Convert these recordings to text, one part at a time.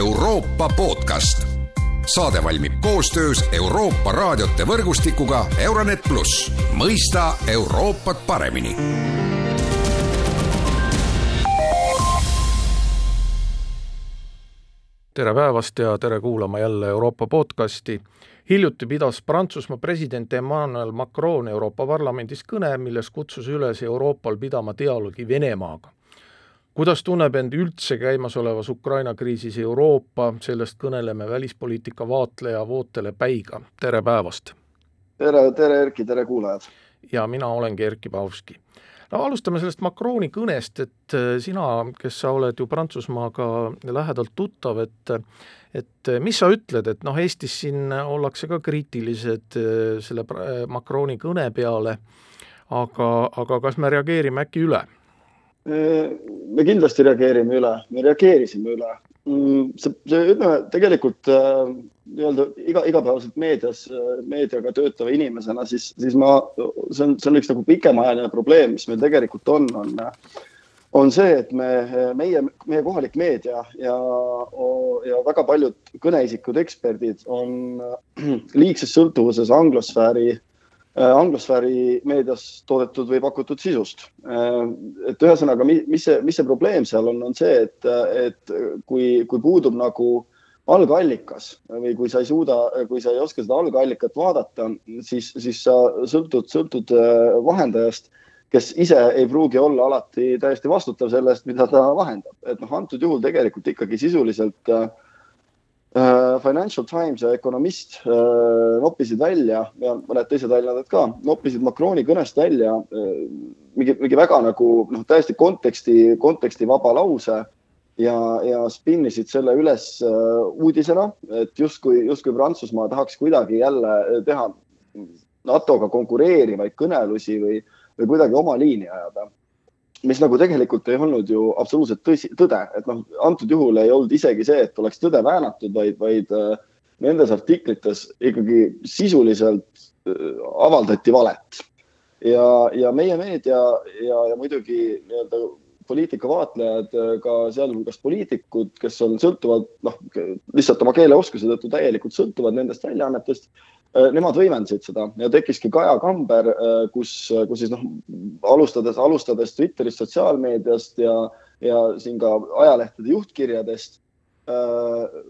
Euroopa podcast. saade valmib koostöös Euroopa raadiote võrgustikuga Euronet pluss, mõista Euroopat paremini tere päevast ja tere kuulama jälle Euroopa podcasti. hiljuti pidas Prantsusmaa president Emmanuel Macron Euroopa Parlamendis kõne, milles kutsus üles Euroopal pidama dialoogi Venemaaga. Kuidas tunneb end üldse käimasolevas Ukraina kriisis Euroopa, sellest kõneleme välispoliitika vaatleja Vootele Päiga, tere päevast! tere, tere Erki, tere kuulajad! ja mina olengi Erkki Pauvski no alustame sellest Macroni kõnest, et äh, sina, kes sa oled ju Prantsusmaaga lähedalt tuttav, et et mis sa ütled, et noh, Eestis siin ollakse ka kriitilised äh, selle Macroni kõne peale, aga, aga kas me reageerime äkki üle? Me kindlasti reageerime üle, me reageerisime üle. Mm, see, see ütleme tegelikult äh, nii-öelda iga, igapäevaselt meedias, meediaga töötava inimesena, siis, siis ma, see on, see on üks nagu pikemaajaline probleem, mis meil tegelikult on, on, on see, et me, meie, meie kohalik meedia ja, ja väga paljud kõneisikud, eksperdid on liigses sõltuvuses anglosfääri, anglosfääri meedias toodetud või pakutud sisust. et ühesõnaga, mis see, mis see probleem seal on, on see, et, et kui, kui puudub nagu algallikas või kui sa ei suuda, kui sa ei oska seda algallikat vaadata, siis, siis sa sõltud, sõltud äh, vahendajast, kes ise ei pruugi olla alati täiesti vastutav selle eest, mida ta vahendab. et noh, antud juhul tegelikult ikkagi sisuliselt äh, äh Financial Times ja Economist äh, noppisid välja ja mõned teised väljaanded ka, noppisid Macroni kõnest välja äh, mingi, mingi väga nagu noh, täiesti konteksti, kontekstivaba lause ja, ja spinnisid selle üles äh, uudisena, et justkui, justkui Prantsusmaa tahaks kuidagi jälle teha NATO-ga konkureerivaid kõnelusi või, või kuidagi oma liini ajada. Mis nagu tegelikult ei olnud ju absoluutselt tõsi, tõde, et noh, antud juhul ei olnud isegi see, et oleks tõde väänatud, vaid, vaid äh, nendes artiklites ikkagi sisuliselt äh, avaldati valet. ja, ja meie meedia ja, ja muidugi nii-öelda poliitikavaatlejad, äh, ka sealhulgas poliitikud, kes on sõltuvad, noh, lihtsalt oma keeleoskuse tõttu täielikult sõltuvad nendest väljaannetest. Äh, nemad võimendasid seda ja tekkiski Kaja Kamber, äh, kus, kus siis noh, alustades, alustades Twitterist, sotsiaalmeediast ja, ja siin ka ajalehtede juhtkirjadest Äh,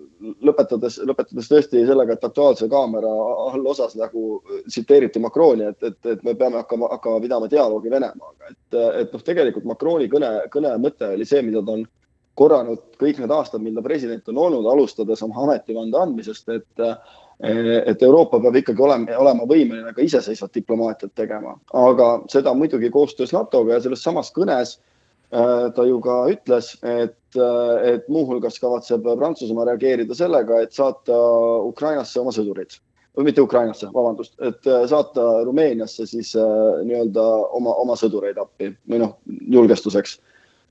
lõpetades, lõpetades tõesti sellega, et Aktuaalse kaamera allosas nagu tsiteeriti Macroni, et, et, et me peame hakkama, hakkama pidama dialoogi Venemaaga, et, et noh, tegelikult Macroni kõne, kõne mõte oli see, mida ta on korranud kõik need aastad, mil ta president on olnud, alustades oma ametivande andmisest, et et Euroopa peab ikkagi olema, olema võimeline ka iseseisvat diplomaatiat tegema, aga seda muidugi koostöös NATO-ga ja selles samas kõnes Äh, ta ju ka ütles, et, äh, et muuhulgas kavatseb Prantsusmaa reageerida sellega, et saata Ukrainasse oma sõdurid või mitte Ukrainasse, vabandust, et saata Rumeeniasse siis nii-öelda oma, oma sõdureid appi või noh, julgestuseks.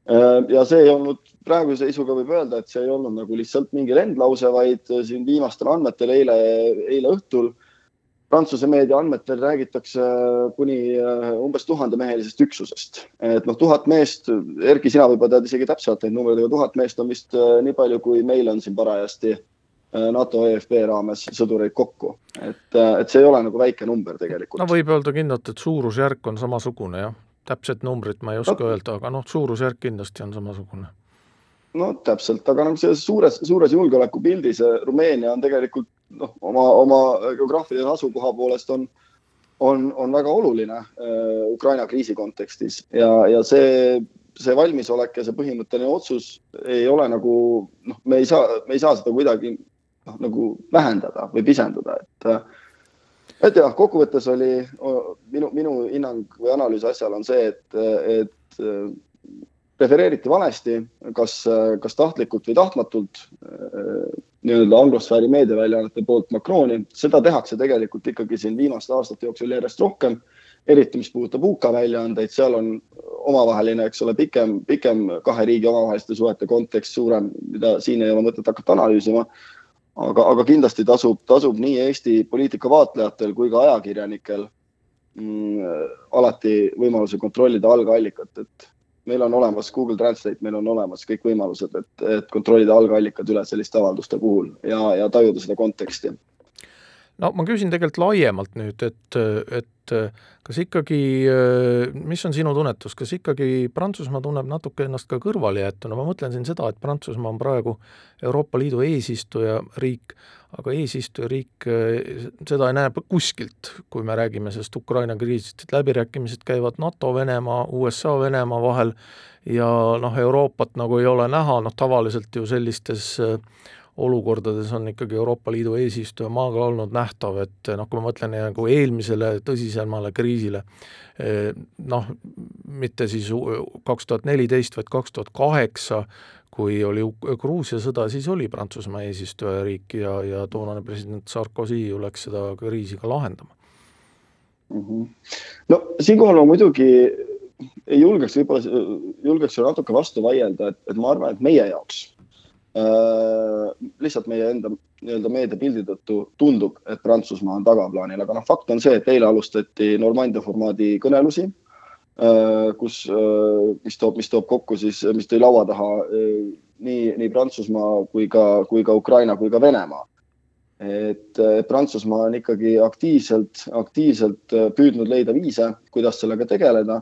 Ja see ei olnud praeguse seisuga võib öelda, et see ei olnud nagu lihtsalt mingi lendlause, vaid siin viimastel andmetel eile, eile õhtul äh, Prantsuse meedia andmetel räägitakse kuni äh, umbes tuhandemehelisest üksusest. et noh, tuhat meest, Erki, sina võib-olla tead isegi täpselt neid numbreid, aga tuhat meest on vist äh, nii palju, kui meil on siin parajasti äh, NATO EFP raames sõdureid kokku. et, et see ei ole nagu väike number tegelikult. no võib öelda kindlalt, et suurusjärk on samasugune jah, täpset numbrit ma ei oska no. öelda, aga noh, suurusjärk kindlasti on samasugune no täpselt, aga noh, selles suures, suures julgeolekupildis Rumeenia on tegelikult noh, oma, oma geograafilise asukoha poolest on, on, on väga oluline äh, Ukraina kriisi kontekstis ja, ja see, see valmisolek ja see põhimõtteline otsus ei ole nagu noh, me ei saa, me ei saa seda kuidagi noh, nagu vähendada või pisendada, et et jah, kokkuvõttes oli minu, minu hinnang või analüüs asjal on see, et, et refereeriti valesti, kas, kas tahtlikult või tahtmatult äh, nii-öelda anglosfääri meediaväljaannete poolt Macroni. seda tehakse tegelikult ikkagi siin viimaste aastate jooksul järjest rohkem, eriti mis puudutab UK väljaandeid, seal on omavaheline, eks ole, pikem, pikem kahe riigi omavaheliste suhete kontekst suurem, mida siin ei ole mõtet hakata analüüsima. Aga, aga kindlasti tasub, tasub nii Eesti poliitika vaatlejatel kui ka ajakirjanikel mm, alati võimaluse kontrollida algallikat, et meil on olemas Google Translate, meil on olemas kõik võimalused, et, et kontrollida algallikad üle selliste avalduste puhul ja, ja tajuda seda konteksti no ma küsin tegelikult laiemalt nüüd, et, et kas ikkagi, mis on sinu tunnetus, kas ikkagi Prantsusmaa tunneb natuke ennast ka kõrvalejäetuna, ma mõtlen siin seda, et Prantsusmaa on praegu Euroopa Liidu eesistujariik, aga eesistujariik seda ei näe kuskilt, kui me räägime sellest Ukraina kriisist, et läbirääkimised käivad NATO, Venemaa, USA, Venemaa vahel ja noh, Euroopat nagu ei ole näha, noh tavaliselt ju sellistes äh, olukordades on ikkagi Euroopa Liidu eesistujamaaga olnud nähtav, et noh, kui ma mõtlen nagu eelmisele tõsisemale kriisile, eh, noh, mitte siis kaks tuhat neliteist, vaid kaks tuhat kaheksa, kui oli Gruusia sõda, siis oli Prantsusmaa eesistujariik ja, ja toonane president Sarkozy ju läks seda kriisi ka lahendama mm. -hmm. no siinkohal ma muidugi ei julgeks võib-olla, julgeks natuke vastu vaielda, et, et ma arvan, et meie jaoks lihtsalt meie enda nii-öelda meediapildi tõttu tundub, et Prantsusmaa on tagaplaanil, aga noh, fakt on see, et eile alustati Normandia formaadi kõnelusi, äh, kus, äh, mis toob, mis toob kokku siis, mis tõi laua taha nii, nii Prantsusmaa kui ka, kui ka Ukraina kui ka Venemaa. et Prantsusmaa on ikkagi aktiivselt, aktiivselt püüdnud leida viise, kuidas sellega tegeleda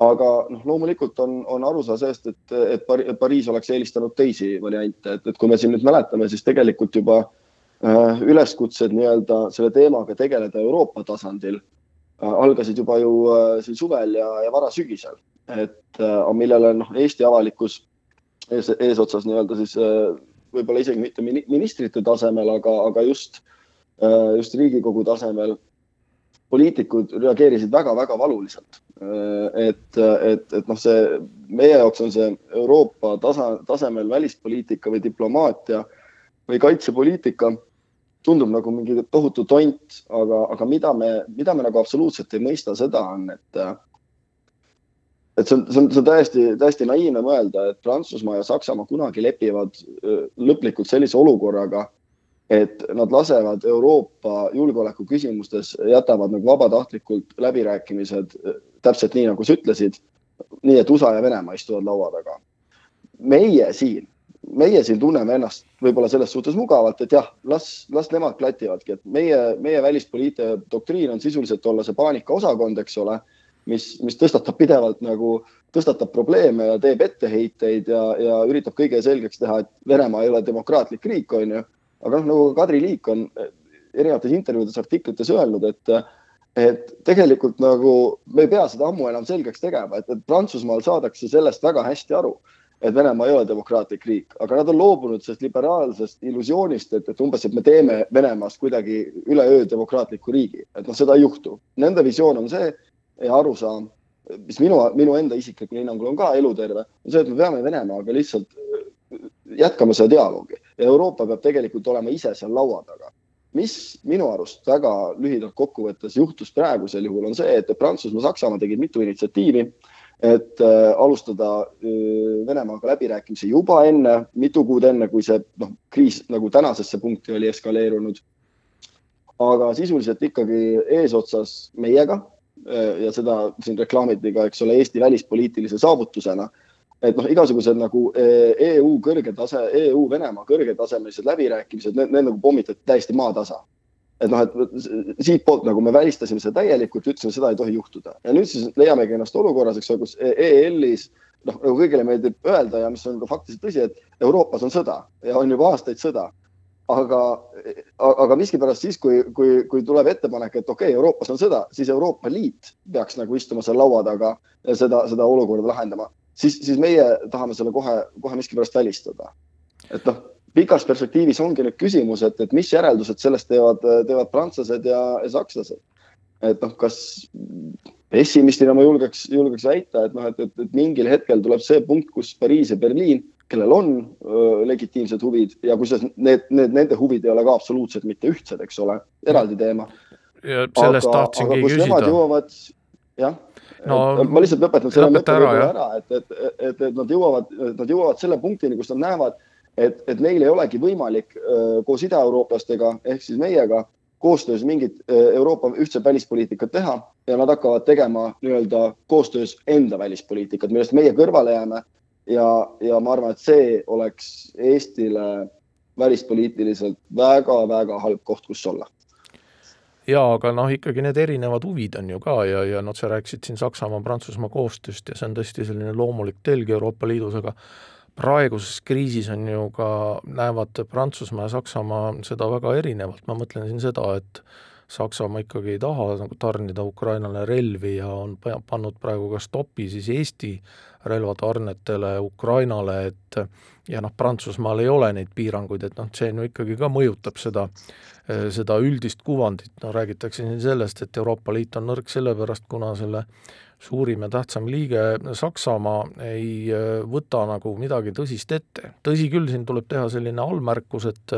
aga noh, loomulikult on, on arusaam sellest, et, et Pariis oleks eelistanud teisi variante, et, et kui me siin nüüd mäletame, siis tegelikult juba äh, üleskutsed nii-öelda selle teemaga tegeleda Euroopa tasandil äh, algasid juba ju äh, siin suvel ja, ja varasügisel, et äh, millele noh, Eesti avalikkus ees, eesotsas nii-öelda siis äh, võib-olla isegi mitte ministrite tasemel, aga, aga just äh,, just Riigikogu tasemel poliitikud reageerisid väga-väga valuliselt et, et, et noh, see meie jaoks on see Euroopa tasa, tasemel välispoliitika või diplomaatia või kaitsepoliitika tundub nagu mingi tohutu tont, aga, aga mida me, mida me nagu absoluutselt ei mõista, seda on, et et see on, see on, see on täiesti, täiesti naiivne mõelda, et Prantsusmaa ja Saksamaa kunagi lepivad lõplikult sellise olukorraga, et nad lasevad Euroopa julgeoleku küsimustes, jätavad nagu vabatahtlikult läbirääkimised täpselt nii, nagu sa ütlesid, nii et USA ja Venemaa istuvad laua taga. meie siin, meie siin tunneme ennast võib-olla selles suhtes mugavalt, et jah, las, las nemad klativadki, et meie, meie välispoliitika doktriin on sisuliselt olla see paanikaosakond, eks ole, mis, mis tõstatab pidevalt nagu, tõstatab probleeme ja teeb etteheiteid ja, ja üritab kõige selgeks teha, et Venemaa ei ole demokraatlik riik, on ju. Aga noh, nagu Kadri Liik on erinevates intervjuudes, artiklites öelnud, et et tegelikult nagu me ei pea seda ammu enam selgeks tegema, et, et Prantsusmaal saadakse sellest väga hästi aru, et Venemaa ei ole demokraatlik riik, aga nad on loobunud sellest liberaalsest illusioonist, et, et umbes, et me teeme Venemaast kuidagi üleöö demokraatliku riigi, et noh, seda ei juhtu. Nende visioon on see ja arusaam, mis minu, minu enda isiklikul hinnangul on ka eluterve, on see, et me peame Venemaaga lihtsalt jätkama seda dialoogi Euroopa peab tegelikult olema ise seal laua taga mis minu arust väga lühidalt kokkuvõttes juhtus praegusel juhul, on see, et Prantsusmaa, Saksamaa tegid mitu initsiatiivi, et äh, alustada äh, Venemaaga läbirääkimisi juba enne, mitu kuud enne, kui see noh, kriis nagu tänasesse punkti oli eskaleerunud. aga sisuliselt ikkagi eesotsas meiega äh, ja seda siin reklaamiti ka, eks ole, Eesti välispoliitilise saavutusena et noh, igasugused nagu EU e kõrge tase, EU-Venemaa kõrgetasemelised läbirääkimised, need, need nagu pommitati täiesti maatasa. et noh, et siitpoolt nagu me välistasime seda täielikult, ütlesime, seda ei tohi juhtuda. Ja nüüd siis leiamegi ennast olukorras, eks ole, kus EL-is noh, nagu kõigile meeldib öelda ja mis on ka faktiliselt tõsi, et Euroopas on sõda ja on juba aastaid sõda. Aga, aga miskipärast siis, kui, kui, kui tuleb ettepanek, et okei okay,, Euroopas on sõda, siis Euroopa Liit peaks nagu istuma seal laua taga ja seda, seda olukorda lahendama siis, siis meie tahame selle kohe, kohe miskipärast välistada. et noh, pikas perspektiivis ongi nüüd küsimus, et, et mis järeldused sellest teevad, teevad prantslased ja, ja sakslased. et noh, kas pessimistina ma julgeks, julgeks väita, et noh, et, et, et mingil hetkel tuleb see punkt, kus Pariis ja Berliin, kellel on öö, legitiimsed huvid ja kusjuures need, need, nende huvid ei ole ka absoluutselt mitte ühtsed, eks ole, eraldi teema. ja sellest aga, tahtsingi küsida. jah no ma lihtsalt lõpetan selle mõtte võib-olla ära, et, et, et, et nad jõuavad, nad jõuavad selle punktini, kus nad näevad, et, et neil ei olegi võimalik koos idaeurooplastega ehk siis meiega koostöös mingit Euroopa ühtset välispoliitikat teha, ja nad hakkavad tegema nii-öelda koostöös enda välispoliitikat, millest meie kõrvale jääme. ja, ja ma arvan, et see oleks Eestile välispoliitiliselt väga-väga halb koht, kus olla jaa, aga noh, ikkagi need erinevad huvid on ju ka ja, ja noh, sa rääkisid siin Saksamaa-Prantsusmaa koostööst ja see on tõesti selline loomulik telg Euroopa Liidus, aga praeguses kriisis on ju ka, näevad Prantsusmaa ja Saksamaa seda väga erinevalt, ma mõtlen siin seda, et Saksamaa ikkagi ei taha nagu tarnida Ukrainale relvi ja on pannud praegu ka stopi siis Eesti relvatarnetele Ukrainale, et ja noh, Prantsusmaal ei ole neid piiranguid, et noh, see no ikkagi ka mõjutab seda seda üldist kuvandit, no räägitakse siin sellest, et Euroopa Liit on nõrk sellepärast, kuna selle suurim ja tähtsam liige Saksamaa ei äh, võta nagu midagi tõsist ette. tõsi küll, siin tuleb teha selline allmärkus, et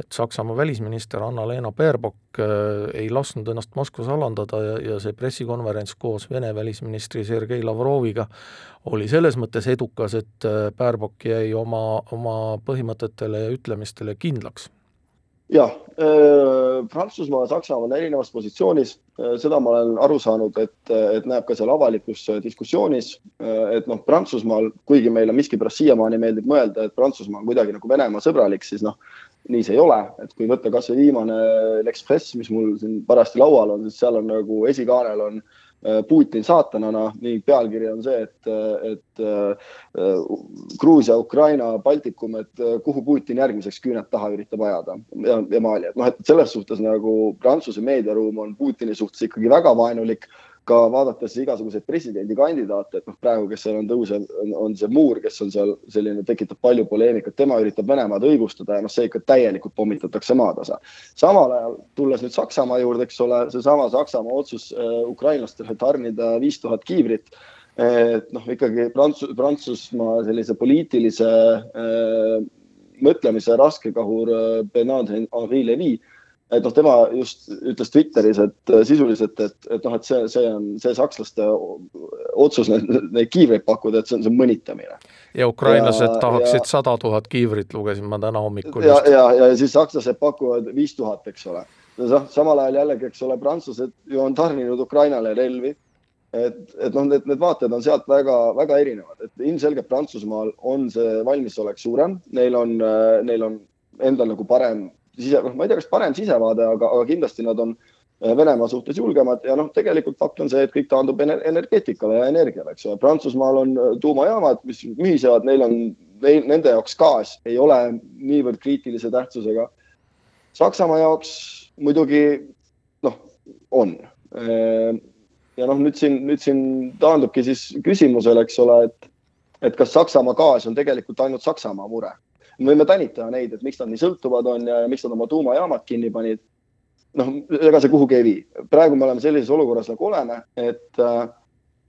et Saksamaa välisminister Anna-Leena Baerbock äh, ei lasknud ennast Moskvas alandada ja, ja see pressikonverents koos Vene välisministri Sergei Lavroviga oli selles mõttes edukas, et Baerbock jäi oma, oma põhimõtetele ja ütlemistele kindlaks. Jah äh,, Prantsusmaa ja Saksamaa on erinevas positsioonis. Äh,, seda ma olen aru saanud, et, et näeb ka seal avalikus äh, diskussioonis äh,, et noh, Prantsusmaal, kuigi meile miskipärast siiamaani meeldib mõelda, et Prantsusmaa on kuidagi nagu Venemaa sõbralik, siis noh, nii see ei ole, et kui võtta kasvõi viimane L'Express, mis mul siin parajasti laual on, siis seal on nagu esikaanel on äh, Äh, Putin saatanana ning pealkiri on see, et, et äh, Gruusia, Ukraina, Baltikum, et äh, kuhu Putin järgmiseks küüned taha üritab ajada. Ja, ja Mali, et noh, et selles suhtes nagu Prantsuse meediaruum on Putini suhtes ikkagi väga vaenulik ka vaadates igasuguseid presidendikandidaate, et noh, praegu, kes seal on tõusev, on see Muur, kes on seal selline, tekitab palju poleemikat, tema üritab Venemaad õigustada ja noh, see ikka täielikult pommitatakse maatasa. samal ajal, tulles nüüd Saksamaa juurde, eks ole, seesama Saksamaa otsus äh, ukrainlastele tarnida viis tuhat kiivrit et noh, ikkagi Prantsus, Prantsusmaa sellise poliitilise äh, mõtlemise raskekahur äh, Bernard Henri Levy et noh, tema just ütles Twitteris, et äh, sisuliselt, et, et noh, et see, see on see sakslaste otsus neid, neid kiivreid pakkuda, et see on, see on mõnitamine. ja ukrainlased ja, tahaksid sada tuhat kiivrit, lugesin ma täna hommikul. ja, ja, ja siis sakslased pakuvad viis tuhat, eks ole. samal ajal jällegi, eks ole, prantslased ju on tarninud Ukrainale relvi. et, et noh, need, need vaated on sealt väga, väga erinevad, et ilmselgelt Prantsusmaal on see valmisolek suurem, neil on, äh, neil on endal nagu parem sise, noh, ma ei tea, kas parem sisevaade, aga, aga kindlasti nad on äh, Venemaa suhtes julgemad ja noh, tegelikult fakt on see, et kõik taandub energeetikale ja energiale, eks ole. Prantsusmaal on äh, tuumajaamad, mis mühisevad, neil on, neil, nende jaoks gaas ei ole niivõrd kriitilise tähtsusega. Saksamaa jaoks muidugi noh, on. Äh, ja noh, nüüd siin, nüüd siin taandubki siis küsimusele, eks ole, et, et kas Saksamaa gaas on tegelikult ainult Saksamaa mure me võime tänitada neid, et miks nad nii sõltuvad on ja miks nad oma tuumajaamad kinni panid. noh, ega see kuhugi ei vii. praegu me oleme sellises olukorras, nagu oleme, et,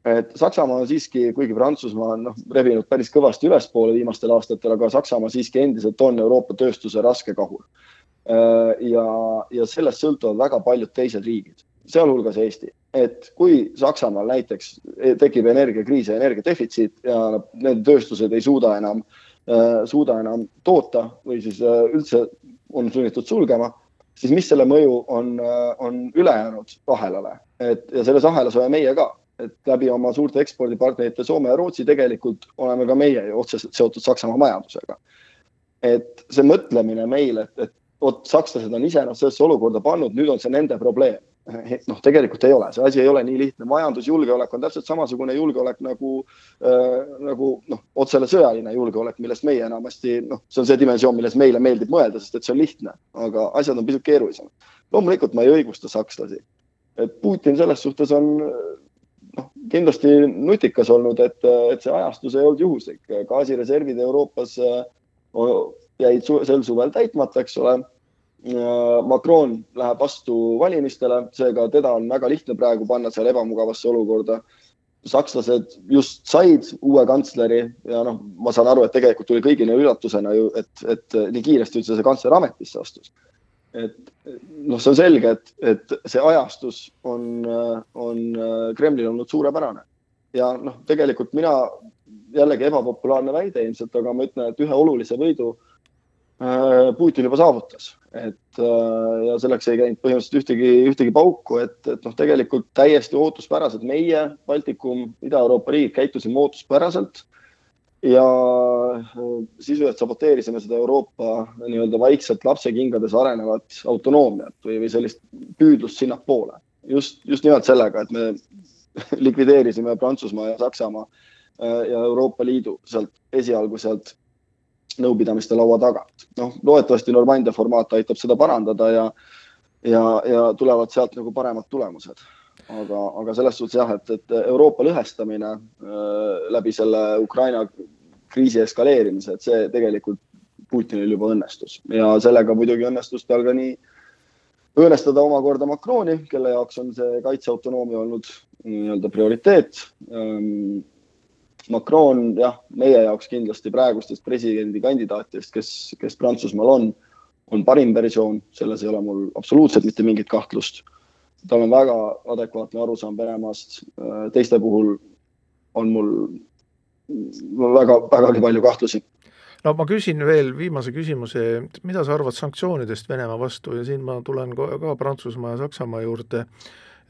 et Saksamaa on siiski, kuigi Prantsusmaa on noh, rebinud päris kõvasti ülespoole viimastel aastatel, aga Saksamaa siiski endiselt on Euroopa tööstuse raske kahur. ja, ja sellest sõltuvad väga paljud teised riigid, sealhulgas Eesti et kui Saksamaal näiteks tekib energiakriis ja energiadefitsiit ja need tööstused ei suuda enam äh, Äh, suuda enam toota või siis äh, üldse on sunnitud sulgema, siis mis selle mõju on, äh, on ülejäänud ahelale, et ja selles ahelas oleme meie ka, et läbi oma suurte ekspordipartnerite Soome ja Rootsi tegelikult oleme ka meie ju otseselt seotud Saksamaa majandusega. et see mõtlemine meil, et, et vot sakslased on ise ennast sellesse olukorda pannud, nüüd on see nende probleem. Noh, tegelikult ei ole, see asi ei ole nii lihtne, majandusjulgeolek on täpselt samasugune julgeolek nagu äh,, nagu noh, otsene sõjaline julgeolek, millest meie enamasti noh, see on see dimensioon, milles meile meeldib mõelda, sest et see on lihtne, aga asjad on pisut keerulisemad. loomulikult ma ei õigusta sakslasi, et Putin selles suhtes on noh, kindlasti nutikas olnud, et, et see ajastus ei olnud juhuslik, gaasireservid Euroopas äh, jäid sel suvel täitmata, eks ole Macron läheb vastu valimistele, seega teda on väga lihtne praegu panna seal ebamugavasse olukorda. sakslased just said uue kantsleri ja noh, ma saan aru, et tegelikult tuli kõigile üllatusena ju, et, et nii kiiresti üldse see kantsler ametisse astus. et noh, see on selge, et, et see ajastus on, on Kremlil olnud suurepärane ja noh, tegelikult mina jällegi ebapopulaarne väide ilmselt, aga ma ütlen, et ühe olulise võidu Putin juba saavutas, et ja selleks ei käinud põhimõtteliselt ühtegi, ühtegi pauku, et, et noh, tegelikult täiesti ootuspäraselt meie, Baltikum, Ida-Euroopa riigid käitusime ootuspäraselt ja sisuliselt saboteerisime seda Euroopa nii-öelda vaikselt lapsekingades arenevat autonoomiat või, või sellist püüdlust sinnapoole. just, just nimelt sellega, et me likvideerisime Prantsusmaa ja Saksamaa äh, ja Euroopa Liidu sealt esialgu sealt nõupidamiste laua tagant. noh, loodetavasti Normandia formaat aitab seda parandada ja, ja, ja tulevad sealt nagu paremad tulemused aga, aga selles suhtes jah, et, et Euroopa lõhestamine äh, läbi selle Ukraina kriisi eskaleerimise, et see tegelikult Putinil juba õnnestus ja sellega muidugi õnnestus tal ka nii õõnestada omakorda Macroni, kelle jaoks on see kaitseautonoomia olnud nii-öelda prioriteet ähm,. Macron jah, meie jaoks kindlasti praegustest presidendikandidaatidest, kes, kes Prantsusmaal on, on parim versioon, selles ei ole mul absoluutselt mitte mingit kahtlust tal on väga adekvaatne arusaam Venemaast. Äh, teiste puhul on mul väga, vägagi palju kahtlusi. no ma küsin veel viimase küsimuse, mida sa arvad sanktsioonidest Venemaa vastu ja siin ma tulen ka, Prantsusmaa ja Saksamaa juurde,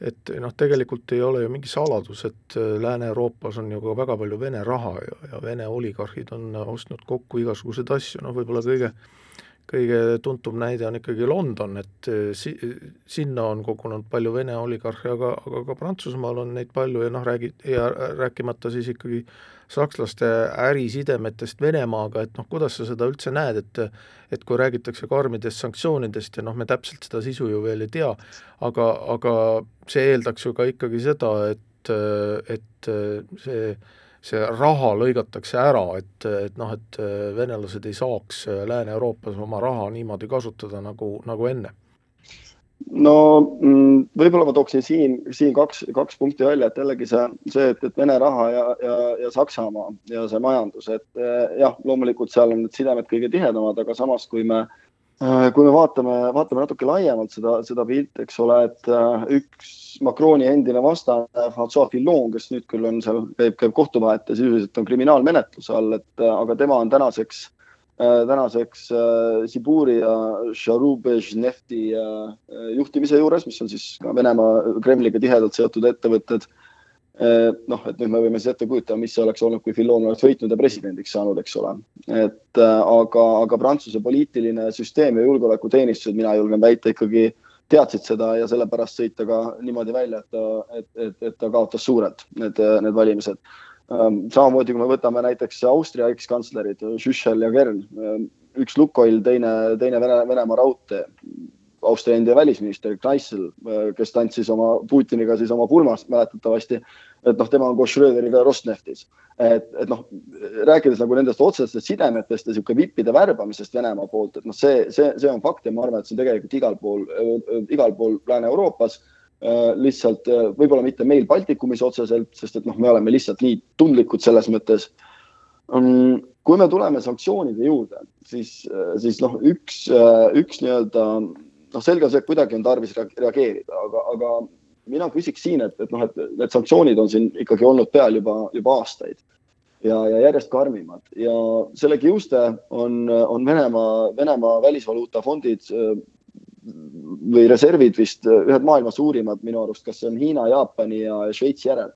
et noh, tegelikult ei ole ju mingi saladus, et äh, Lääne-Euroopas on ju ka väga palju Vene raha ja, ja Vene oligarhid on ostnud kokku igasuguseid asju, noh võib-olla kõige kõige tuntum näide on ikkagi London, et eh, si-, sinna on kogunenud palju Vene oligarhe, aga, aga ka Prantsusmaal on neid palju ja noh, räägi-, ja rääkimata siis ikkagi sakslaste ärisidemetest Venemaaga, et noh, kuidas sa seda üldse näed, et et kui räägitakse karmidest sanktsioonidest ja noh, me täpselt seda sisu ju veel ei tea, aga, aga see eeldaks ju ka ikkagi seda, et, et see see raha lõigatakse ära, et, et noh, et venelased ei saaks Lääne-Euroopas oma raha niimoodi kasutada, nagu, nagu enne. No mm, võib-olla ma tooksin siin, siin kaks, kaks punkti välja, et jällegi see, see, et, et Vene raha ja, ja, ja Saksamaa ja see majandus, et eh, jah, loomulikult seal on need sidemed kõige tihedamad, aga samas, kui me äh, Äh, kui me vaatame, vaatame natuke laiemalt seda, seda pilti, eks ole, et äh, üks Macroni endine vastane, Francois Fillon, kes nüüd küll on seal, käib, käib kohtuvahet ja sisuliselt on kriminaalmenetluse all, et äh, aga tema on tänaseks, tänaseks Siburi ja Sharubežnefti juhtimise juures, mis on siis ka Venemaa Kremliga tihedalt seotud ettevõtted. Eh, noh, et nüüd me võime siis ette kujutada, mis oleks olnud, kui Fillon oleks võitnud ja presidendiks saanud, eks ole. et äh, aga, aga Prantsuse poliitiline süsteem ja julgeolekuteenistused, mina julgen väita, ikkagi teadsid seda ja sellepärast sõid ta ka niimoodi välja, et ta, et, et, et ta kaotas suurelt need, need valimised. Ähm, samamoodi, kui me võtame näiteks Austria ekskantslerid Schüssel ja Kern, ähm, üks Lukoil, teine, teine Vene, Venemaa raudtee Austria enda välisminister Kreisel, kes tantsis oma Putiniga siis oma pulmas mäletatavasti, et noh, tema on koos Schröderiga Rosneftis. et, et noh, rääkides nagu nendest otsestest sidemetest ja niisugune vippide värbamisest Venemaa poolt, et noh, see, see, see on fakt ja ma arvan, et see on tegelikult igal pool, igal pool Lääne-Euroopas lihtsalt võib-olla mitte meil Baltikumis otseselt, sest et noh, me oleme lihtsalt nii tundlikud selles mõttes. kui me tuleme sanktsioonide juurde, siis, siis noh, üks, üks nii-öelda noh, selge on see, et kuidagi on tarvis reageerida, aga, aga mina küsiks siin, et, et noh, et need sanktsioonid on siin ikkagi olnud peal juba, juba aastaid ja, ja järjest karmimad. Ja selle kiuste on, on Venemaa, Venemaa välisvaluutafondid või reservid vist ühed maailma suurimad minu arust, kas see on Hiina, Jaapani ja Šveitsi järel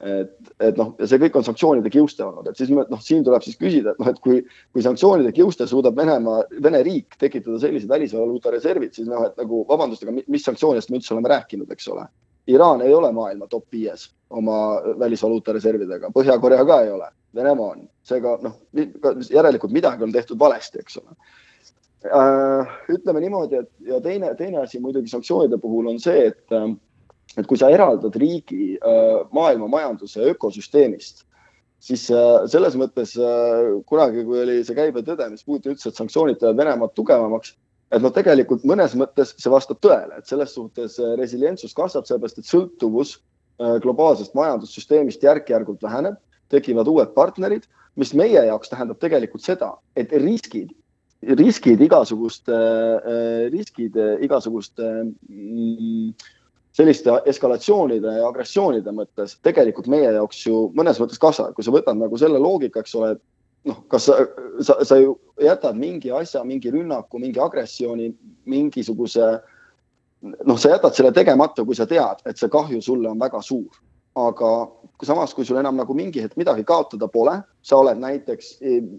et, et noh, ja see kõik on sanktsioonide kiuste olnud, et siis noh, siin tuleb siis küsida, et noh, et kui, kui sanktsioonide kiuste suudab Venemaa, Vene riik tekitada sellised välisvaluuta reservid, siis noh, et nagu vabandust, aga mis sanktsioonidest me üldse oleme rääkinud, eks ole. Iraan ei ole maailma top viies oma välisvaluuta reservidega, Põhja-Korea ka ei ole, Venemaa on, seega noh, järelikult midagi on tehtud valesti, eks ole äh,. ütleme niimoodi, et ja teine, teine asi muidugi sanktsioonide puhul on see, et äh, et kui sa eraldad riigi äh, maailma majanduse ökosüsteemist, siis äh, selles mõttes äh, kunagi, kui oli see käibetõde, mis Putin ütles, et sanktsioonid teevad Venemaad tugevamaks, et noh, tegelikult mõnes mõttes see vastab tõele, et selles suhtes resilientsus kasvab, sellepärast et sõltuvus globaalsest majandussüsteemist järk-järgult väheneb, tekivad uued partnerid, mis meie jaoks tähendab tegelikult seda, et riskid, riskid igasuguste, riskid igasuguste mm, selliste eskalatsioonide ja agressioonide mõttes tegelikult meie jaoks ju mõnes mõttes kasvab, kui sa võtad nagu selle loogika, eks ole, noh, kas sa, sa, sa ju jätad mingi asja, mingi rünnaku, mingi agressiooni, mingisuguse noh, sa jätad selle tegemata, kui sa tead, et see kahju sulle on väga suur. aga samas, kui sul enam nagu mingi hetk midagi kaotada pole, sa oled näiteks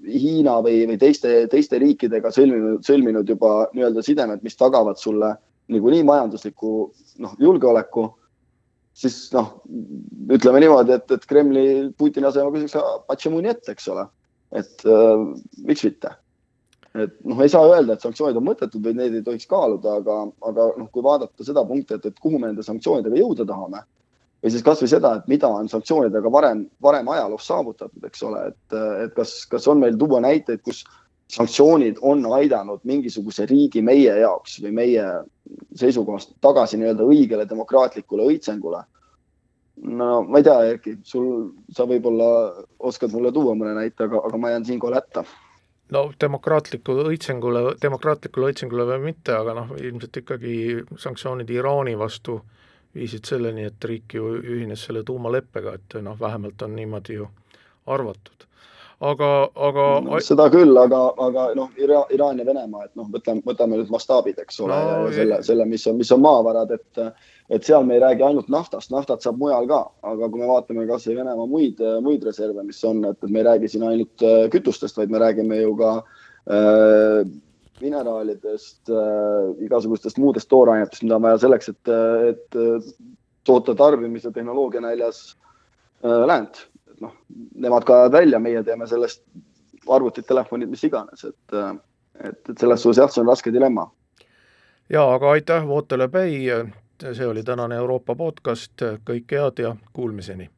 Hiina või, või teiste, teiste riikidega sõlminud, sõlminud juba nii-öelda sidemed, mis tagavad sulle niikuinii majandusliku noh, julgeoleku siis noh, ütleme niimoodi, et, et Kremli Putini asemel küsiks ette, eks ole. et äh, miks mitte. et noh, ei saa öelda, et sanktsioonid on mõttetud või neid ei tohiks kaaluda, aga, aga noh, kui vaadata seda punkti, et, et kuhu me nende sanktsioonidega jõuda tahame või siis kasvõi seda, et mida on sanktsioonidega varem, varem ajaloos saavutatud, eks ole, et, et kas, kas on meil tuua näiteid, kus sanktsioonid on aidanud mingisuguse riigi meie jaoks või meie seisukohast tagasi nii-öelda õigele demokraatlikule õitsengule. no ma ei tea, Erki, sul, sa võib-olla oskad mulle tuua mõne näite, aga, aga ma jään siinkohal hätta no demokraatlikule õitsengule, demokraatlikule õitsengule või mitte, aga noh, ilmselt ikkagi sanktsioonid Iraani vastu viisid selleni, et riik ju ühines selle tuumaleppega, et noh, vähemalt on niimoodi ju arvatud aga, aga no,. seda küll, aga, aga noh, Ira-, Iraan ja Venemaa, et noh, võtame, võtame nüüd mastaabid, eks ole no,, ja selle, selle, mis on, mis on maavarad, et et seal me ei räägi ainult naftast, naftat saab mujal ka, aga kui me vaatame kasvõi Venemaa muid, muid reserve, mis on, et, et me ei räägi siin ainult äh, kütustest, vaid me räägime ju ka äh, mineraalidest äh,, igasugustest muudest toorainetest, mida on vaja selleks, et, et toota tarbimise tehnoloogia näljas äh, läänt noh, nemad kaevavad välja, meie teeme sellest arvutid, telefonid, mis iganes, et, et, et selles suhtes jah, see on raske dilemma. jaa, aga aitäh Vootele Päi, see oli tänane Euroopa podcast, kõike head ja kuulmiseni!